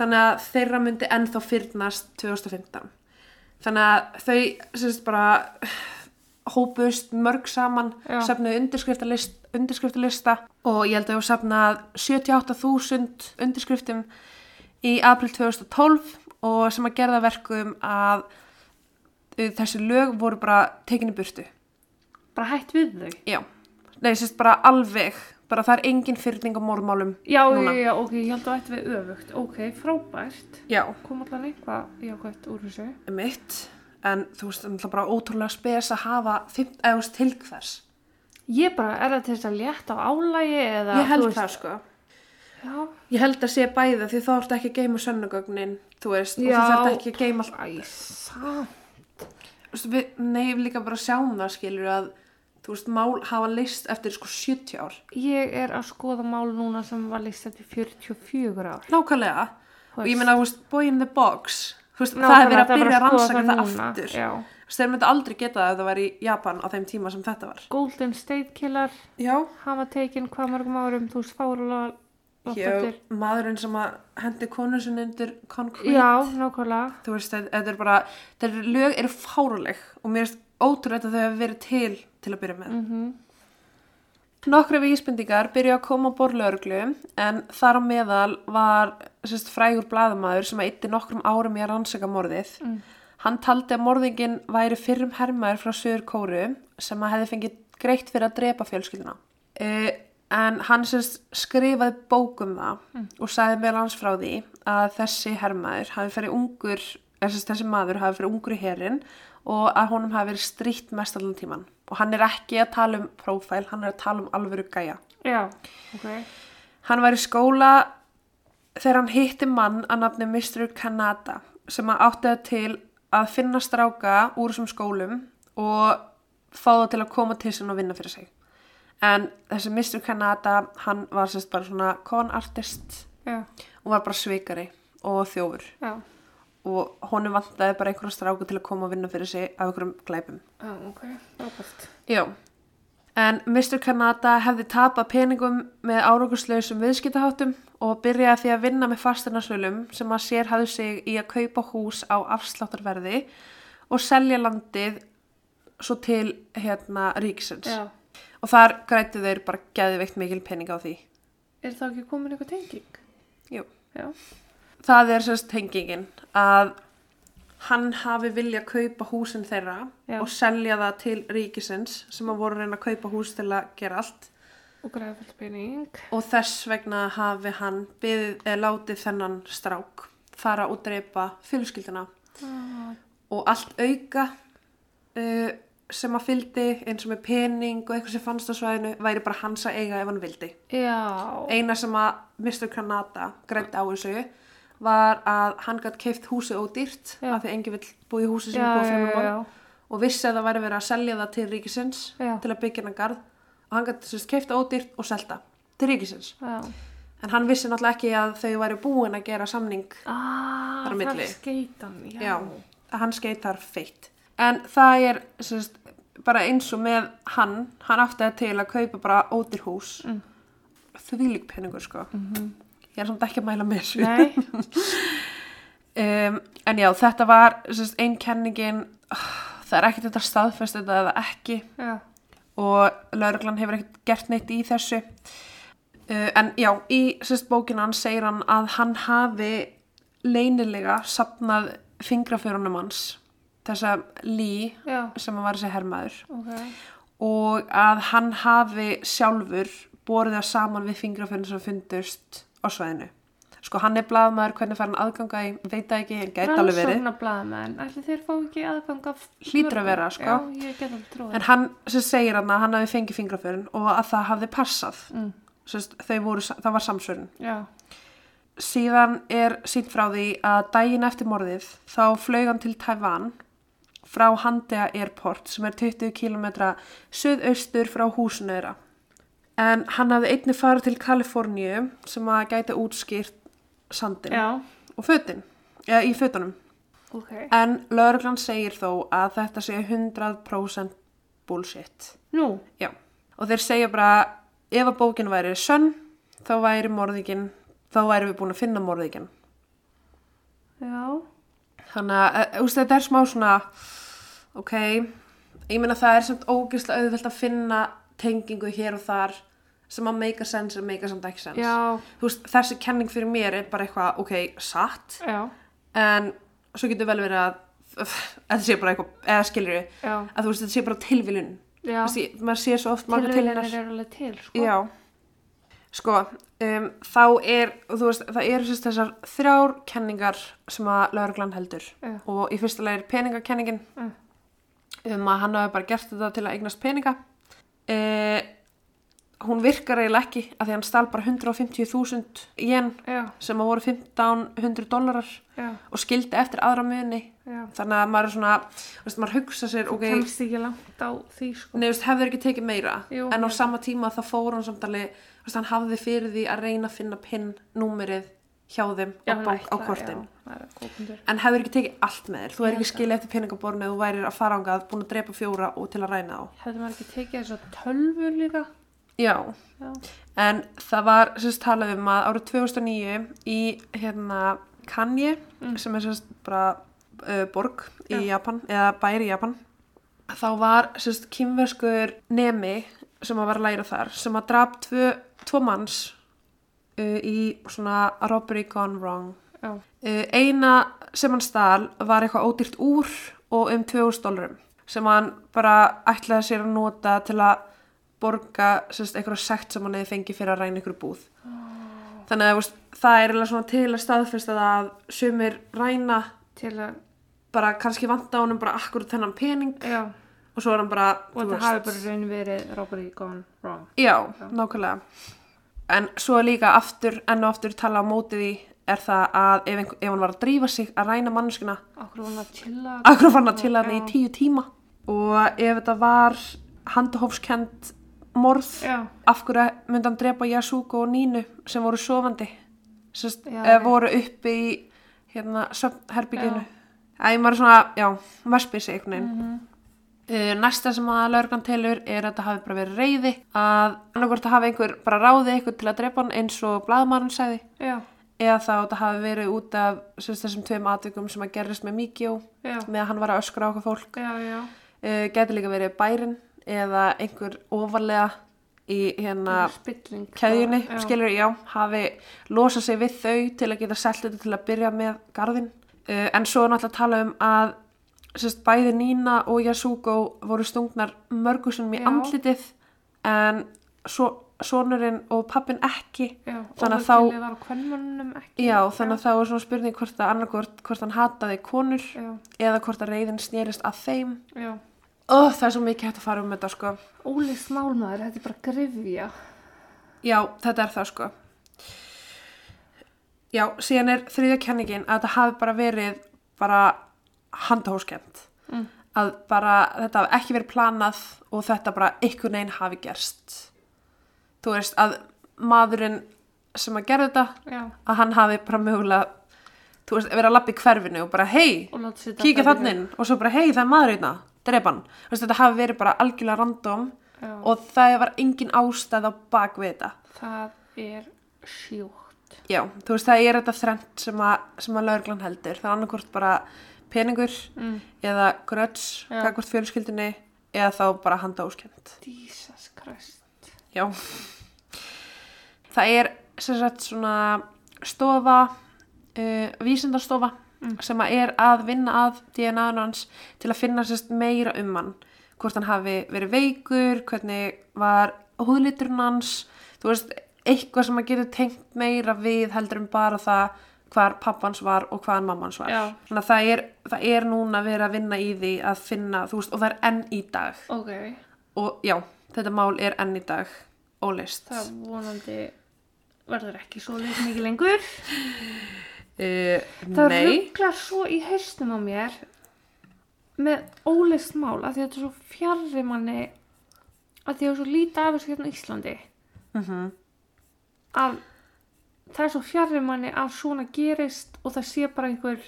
þannig að þeirra myndi ennþá fyrnast 2015 þannig að þau sérst bara hópust mörg saman Já. safnuðu undirskriftalist, undirskriftalista og ég held að ég var safnað 78.000 undirskriftum í april 2012 og sem að gerða verkum að þessi lög voru bara tekinni burtu Bara hætt við þau. já, nei, sérst bara alveg bara það er engin fyrning á morðmálum Já, Núna. já, ok, ég held að ætti við öfugt. Ok, frábært. já, Kom allan eitthvað jákvæmt úr þessu. mitt en þú veist, það er bara ótrúlega spes að hafa 5 eða til hvers Ég bara, er það til þess að létta á álægi eða... ég held veist- það sko Já, ég held að sé bæða því þá ertu ekki að geima sönnugögnin þú veist, og Já. þú þarf ekki að geima allt æ, samt. Þú veist, við, við líka bara sjáum það skilur að þú veist, mál hafa list eftir sko 70 ár. Ég er að skoða mál núna sem var list eftir 44 ár. nákvæmlega, Þú og ég meina, þú veist, boy in the box þú veist, það er verið að byrja að rannsaka það aftur. Já. þeir myndi aldrei geta það ef það var í Japan á þeim tíma sem þetta var. Golden State Killer já, hafa tekinn hvað mörgum árum, þú veist, fárulega Hjá maðurinn sem að hendi konu sinni undir concrete Já, nákvæmlega. þú veist, þetta þetta er bara þetta lög eru fáruleg og mér finnst ótrúlega að þau hefur verið til til að byrja með Mm Nokkra vísbendingar byrju að koma á borðlauruglu en þar á meðal var sérst, frægur blaðamaður sem að eitti nokkrum árum í að rannsaka morðið. Mm. Hann taldi að morðingin væri fyrrum hermaður frá Suður Kóru sem að hefði fengið greitt fyrir að drepa fjölskylduna. Uh, en hann sérst, skrifaði bókum það og sagði meðal hans frá því að þessi hermaður hafi ferið ungur þess, þessi maður hafi fyrir ungur í herin og að honum hafi verið strítt mest allan tíman og hann er ekki að tala um prófæl, hann er að tala um alvöru gæja Já, ok. Hann var í skóla þegar hann hitti mann að nafni Mr. Kanada sem að átti það til að finna stráka úr þessum skólum og fá það til að koma til sinna og vinna fyrir sig. En þessi Mr. Kanada, hann var sérst bara svona con artist Já, og var bara svikari og þjófur já, og honum vantaði bara einhverja stráka til að koma og vinna fyrir sig af einhverjum glæpum. já, ok. Rápast. Já, en Mr. Kanada hefði tapað peningum með árangurslausum viðskiptaháttum og byrjaði því að vinna með fasteinarsölum sem að sér hafði sig í að kaupa hús á afsláttarverði og selja landið svo til hérna ríkisins. Já. Og þar grættu þeir bara geðveikt mikil peninga á því. Er það ekki komin eitthvað tenging? Jú. Já. Það er sérst tengingin að hann hafi vilja kaupa húsin þeirra Já. og selja það til ríkisins sem að voru að reyna að kaupa hús til að gera allt. Og græða fullt pening. og þess vegna hafi hann byðið, eða látið þennan strák fara og dreipa fjölskylduna Ah, og allt auka uh, sem að fyldi eins og með pening og eitthvað sem fannst á svæðinu væri bara hans að eiga ef hann vildi já. eina sem að Mr. Kanada grætti á þessu var að hann gætt keift húsið ódýrt Já. af því enginn vill búið í húsi sem er búið fremur bóð og vissi að það væri verið að selja það til ríkisins Já. til að byggja hennar garð og hann gætt keift ódýrt og selta til ríkisins já. En hann vissi náttúrulega ekki að þau væri búin að gera samning, Ah, Þar á það milli. að hann skeit þar feitt. En það er sérst, bara eins og með hann, hann átti það til að kaupa bara ódýr hús. Mm. Þvílík peningur, sko. Ég er samt ekki að mæla með þessu. Um, <laughs> en já, þetta var sérst, ein kenningin, það er ekkert þetta staðfest þetta eða ekki. já. og lauruglan hefur ekkert gert neitt í þessu uh, en já, í sérst bókina hann segir hann að hann hafi leynilega sapnað fingraförunum hans þessa lí Já, sem var þessi hermaður ok. og að hann hafi sjálfur borið það saman við fingraförunum sem fundust á svæðinu sko hann er blaðmaður, hvernig fær hann aðganga í veit það ekki, hann gæti alveg verið Rannsóknar blaðamenn, ætli þeir fá ekki aðgang af... Hlýtur að vera, sko. Já. En hann sem segir hann að hann hafi fengið fingraförin og að það hafði passað. Mm. Sest, voru, það var samsvörun. Já, Síðan er sínt frá því að daginn eftir morðið þá flög hann til Taiwan frá Handea Airport sem er 20 km suðaustur frá húsinu þeirra. En hann hafði einnig farið til Kaliforníu sem að gæti útskýrt sandin já, og fötin, eða í fötunum. ok. En lögreglan segir þó að þetta sé 100% bullshit. Nú, Já, og þeir segja bara ef að bókin væri sönn þá væri morðingin, þá væri við búin að finna morðingin. já, Þannig að, úst, þetta er smá svona, ok, ég meina það er samt ógeðslega auðvelt að finna tengingu hér og þar sem að make a sense og make a samt ekki sense. já, Þú veist, þessi kenning fyrir mér er bara eitthvað, ok, satt, já, en svo getur vel verið að, <laughs> þetta sé bara eitthvað, eða já, að þú veist, þetta sé bara tilviljun. maður sé svo oft margar Tilviljanir tilviljunir. eru alveg til, sko. Já, sko, um, þá er, þú veist, það eru sérst þessar þrjár kenningar sem að lauruglan heldur og í fyrsta leið er peningakenningin Mm. Um að hann hafi bara gert þetta til að eignast peninga. Uh, hún virkar eiginlega ekki að því hann stál bara 150.000 yen Já, sem að voru 1500 dólarar og skildi eftir aðra muni. já. Þannig að maður er svona, veist, maður hugsa sér, ok, Kemst ekki langt á því, sko. Veist, hefur ekki tekið meira Jú, en á sama tíma þá fór hann samt alveg þú veist, hann hafði fyrir því að reyna að finna pinn númerið hjá þeim Já, á, á kortin en hefur ekki tekið allt með þér þú er ekki skilið eftir peningabornu þú værir að fara ángað búin að drepa fjóra og til að ræna þá Hefði maður ekki tekið þess að tölvu líka? Já, Já. en það var sérst talað um að árið 2009 í hérna Kanye Mm. sem er sérst bara uh, borg í Já. Japan eða bæri í Japan þá var sérst kynverskur nemi sem að var að læra þar sem að drap tvö, tvo manns í svona robbery gone wrong. Já, uh, eina sem hann stal var eitthvað ódýrt úr og um 2000 dólarum sem hann bara ætlaði sér að nota til að borga eitthvað sekt sem hann hefði fengið fyrir að ræna ykkur búð. Þannig að það er til að staðfesta það að sumir ræna til að bara kannski vanta honum bara akkur þennan pening já, og svo er hann bara, og þetta hafi bara í raun verið robbery gone wrong. Já, nákvæmlega. En svo líka aftur, enn og aftur tala á móti því er það að ef, einhver, ef hann var að drífa sig að ræna manneskuna, Akkur var hann að chilla. akkur fann að til hann í tíu tíma. Og ef þetta var handahófskend morð, af hverju myndi hann drepa Yasuko og Nínu sem voru sofandi, Sest, Já, eða rétt. voru uppi í hérna söfnherbygginu. Æ, maður er svona, já, vespið sig einhvern veginn. Mhm. Uh, næsta sem að lauruglan telur er að þetta hafi bara verið reyði að annarkvort að hafi einhver bara ráði einhver til að drepa hann eins og blaðmarinn sagði. Já, eða þá að þetta hafi verið út af sem sagt, þessum tveim atvikum sem að gerist með Mikjó já, með að hann var að öskra á okkur fólk. Uh, geti líka verið bærin eða einhver ofarlega í hérna keðjunni, skilur, já, hafi losað sig við þau til að geta selt þetta til að byrja með garðin. Uh, en svo er náttúrulega að tala um að sérst, bæði Nína og Yasuko voru stungnar mörgusunum í Já. andlitið en svo, sonurinn og pappin ekki. Já, Þannig að þá- þá... ekki. Já, þannig að það var svona spurning hvort að annarkvort, hvort hann hataði konur Já, eða hvort að reyðin snerist að þeim. Ó, það er svo mikið hægt að fara um þetta, sko. Ólist málmaður, þetta er bara grifja. Já, þetta er það sko. Já, síðan er þriðja kenningin að þetta hafi bara verið bara handahóskend. Mm. Að bara þetta hafi ekki verið planað og þetta bara einhvern veginn hafi gerst. Þú veist að maðurinn sem að gera þetta, Já, að hann hafi bara mögulega, þú veist, verið að lappa í hverfinu og bara hei, detta þannig inn og svo bara hei, það er maður hérna, drepan. Þú veist, þetta hafi verið bara algjörlega random Já, og það var engin ástæð á bak við þetta. það er sjúkt. Já, þú veist, það er þetta þrennt sem að, að laurglan heldur. Það er annarkvort bara peningur Mm. eða gröts, Já. gagvart fjölskyldinni eða þá bara handa óskend. Jesus Christ. Já. Það er sem sagt svona stofa, uh, vísindastofa Mm. sem að er að vinna að DNA-inu hans til að finna sérst meira um hann. Hvort hann hafi verið veikur, hvernig var húðliturinn hans, þú veist, eitthvað sem að getur tengt meira við heldur en bara það hvar pappans var og hvaðan mammans var. Já. Þannig að það er, það er núna verið að vinna í því að finna, þú veist, og það er enn í dag. Ok, Og já, þetta mál er enn í dag ólist. það vonandi verður ekki svo leik mikið lengur. Uh, <laughs> Það rugglar svo í haustum á mér með ólist mál að því að þetta er svo fjarrir manni að því að svo lítið af þessu hérna á Íslandi mm að það er svo fjarrir manni að svona gerist og það sé bara einhver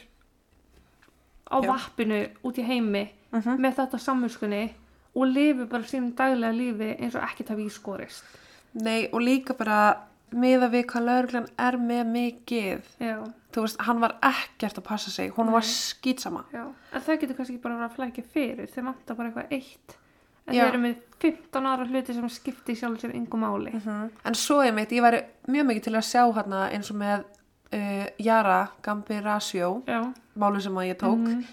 á Já. vappinu út í heimi Mhm. með þetta samvinskunni og lifi bara sínum daglega lífi eins og ekkert hafi ískorist. nei og líka bara miða við hvað lauruglan er með mikið. Já, Þú veist, hann var ekkert að passa sig, hún var skýtsama. já. En það getur kannski bara verið að flækja fyrir, þeir vantar bara eitthvað eitt. En þeir eru með 15 ára hluti sem skipti sjálf sér yngum máli. Mm En svo ég meitt, ég væri mjög mikið til að sjá hérna eins og með uh, Jara Gambirasjó, Já, málu sem að ég tók, Mhm.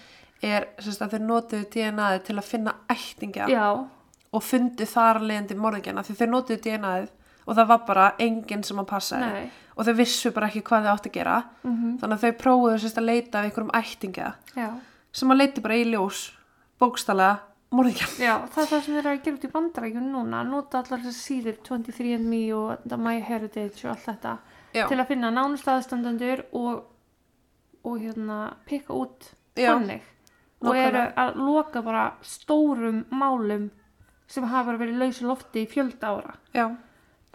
er sérst, að þeir notuðu DNA-ið til að finna ættingja já, og fundu þar leðandi morðingjana því þeir notuðu DNA-ið og það var bara enginn sem að passa nei. og þau vissu bara ekki hvað þau átt að gera. Mm þannig að þau prófuðu sérst að leita af einhverjum ættingja Já, sem að leiti bara í ljós bókstala morðingjan já, það er það sem þeir eru að gera út í bandarækjum núna. Nota allar þessar síður, 23andMe og The My Heritage og allt þetta. Já. Til að finna nánust aðstandendur og, og hérna, pikka út þannig. Og eru að loka bara stórum málum sem hafa verið lausi lofti í fjölda ára. Já.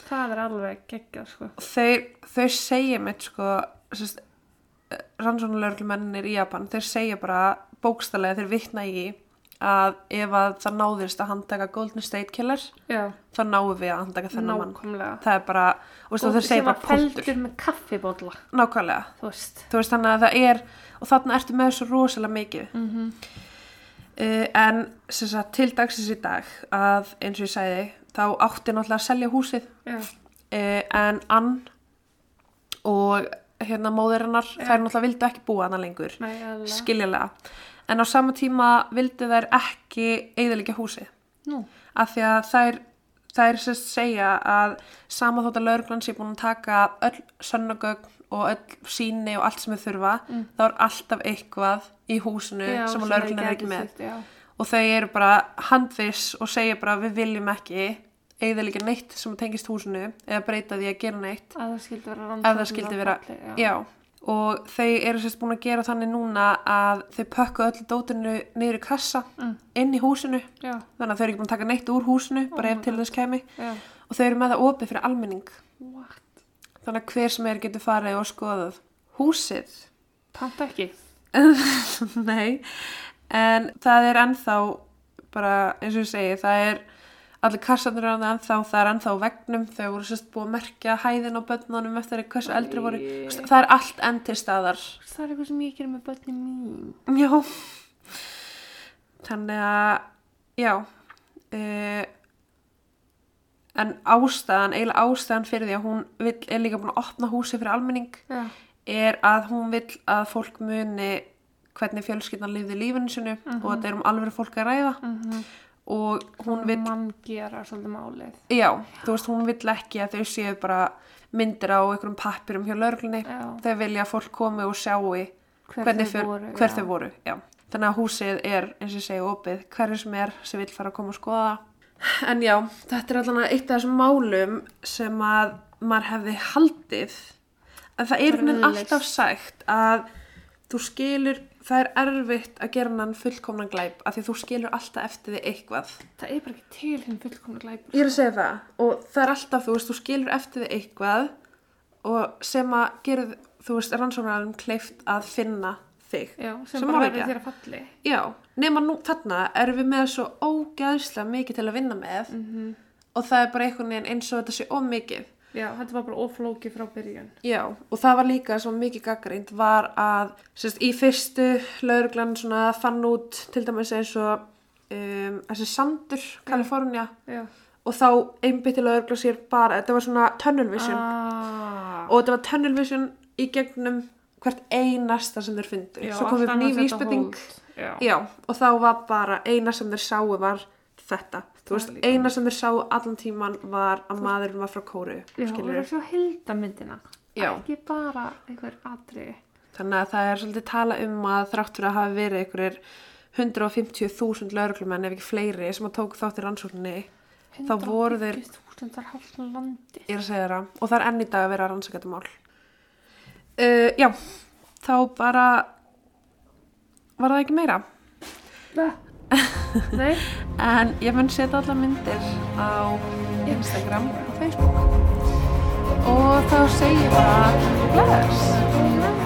Það er alveg geggjað, sko. þeir, þau segja mitt sko sérst, rannsónuleglumennir í Japan þeir segja bara bókstalega þeir vitna í að ef að það náðist að handtaka Golden State Killer Já, þá náum við að handtaka þennan mann. Það er bara, og veist, og þeir segja bara punktur feldur með kaffibólla, nákvæmlega, þú veist. þú veist þannig að það er og þarna ertu með þessu rosalega mikið. Mm -hmm. uh, en sem sagt, til dagsins í dag að eins og ég sagði þá átti náttúrulega að selja húsið. Uh, en Ann og hérna móðir hennar þær náttúrulega vildu ekki búa hana lengur. Nei, skiljulega en á sama tíma vildu þær ekki eigðalikja húsið Nú, af því að þær sérst segja að sama þótt að lauruglan sé búin að taka öll sönnagögn og öll síni og allt sem þau þurfa, Mm. þá er alltaf eitthvað í húsinu Já, sem að þeir lauruglan er ekki með já. og þau eru bara handviss og segja bara við viljum ekki eða líka neitt sem tengist húsinu eða breyta því að gera neitt að það skildi vera það skildi vera, falli, já. Og þau eru sérst búin að gera þannig núna að þau pökku öllu dótinu niður í kassa Mm. inn í húsinu. Já, þannig að þau eru ekki búin að taka neitt úr húsinu bara Oh ef my til þess kemi já. og þau eru með það opið fyrir almenning. What? þannig að hver sem er getur farið og skoðað húsið. Panta ekki. <laughs> Nei. En það er ennþá bara eins og ég segi það er allir kassarnir er ennþá það er ennþá vegnum þau voru sérst búið að merkja hæðin á börnunum eftir hversu eldri voru. Það er allt enn til staðar. Það er eitthvað sem ég gerir með börni mín. Já. Þannig að já uh, en ástæðan eiginlega ástæðan fyrir því að hún vill, er líka búin að opna húsi fyrir almenning Já, er að hún vill að fólk muni hvernig fjölskyldan lifði lífinu sinu og þetta er um alveg fólk að ræða. Mm og hún vill mann gera svolítið málið. Já, þú veist, hún vill ekki að þau séu bara myndir á einhverjum pappirum hjá lörglunni þau vilja að fólk komi og sjáu Hver þau fyr, voru, hver þau voru já. þannig að húsið er eins og segi opið. Hverju sem er sem vill fara að koma og skoða en já, þetta er allan eitt af þessum málum sem að maður hefði haldið. En það er Auðleyst. alltaf sagt að þú skilur það er erfitt að gera hann fullkomnan glæp af því að þú skilur alltaf eftir því eitthvað Það er bara ekki til hinn fullkomna glæpur Ég er að segja það og það er alltaf, þú veist, þú skilur eftir þig eitthvað og sem að gera, þú veist, rannsóknarinn kleift að finna þig. Já, sem, Sem bara verður þér að falli Já, nema nú þarna erum við með svo ógæðslega mikið til að vinna með mm og það er bara einhvern veginn eins og þetta sé ómikið. Já, þetta var bara oflóki frá byrjun. Já, og það var líka svo mikið gaggrind var að, sérst, í fyrstu lauruglan svona fann út til dæmis eins og um, þessi Sandur, Kalifornía Já. og þá einbytti laurugla sér bara, þetta var svona tunnel vision ah. og þetta var tunnel vision í gegnum hvert einasta sem þeir Já, svo kom allt upp ný annað setja vísbending. hold. Já, já, og þá var bara eina sem þeir sáu var þetta. Þú Það veist, eina sem þeir sáu allan tíman var að maðurinn var frá kóru Já og það er svo hildamyndina Já. Ekki bara einhver atri þannig að það er svolítið tala um að þrátt fyrir að hafa verið einhverjir 150.000 lauruglumenn ef ekki fleiri sem að tók þátt í rannsókninni Þá voru þeir- 150.000 þar hálfna landi ég er að segja það. Og það er enn í dag að vera að rannsaka þetta mál uh, já, þá bara var það ekki meira? Nei, En ég mun setja alla myndir á Instagram og Facebook. Og þá segir ég bara bless.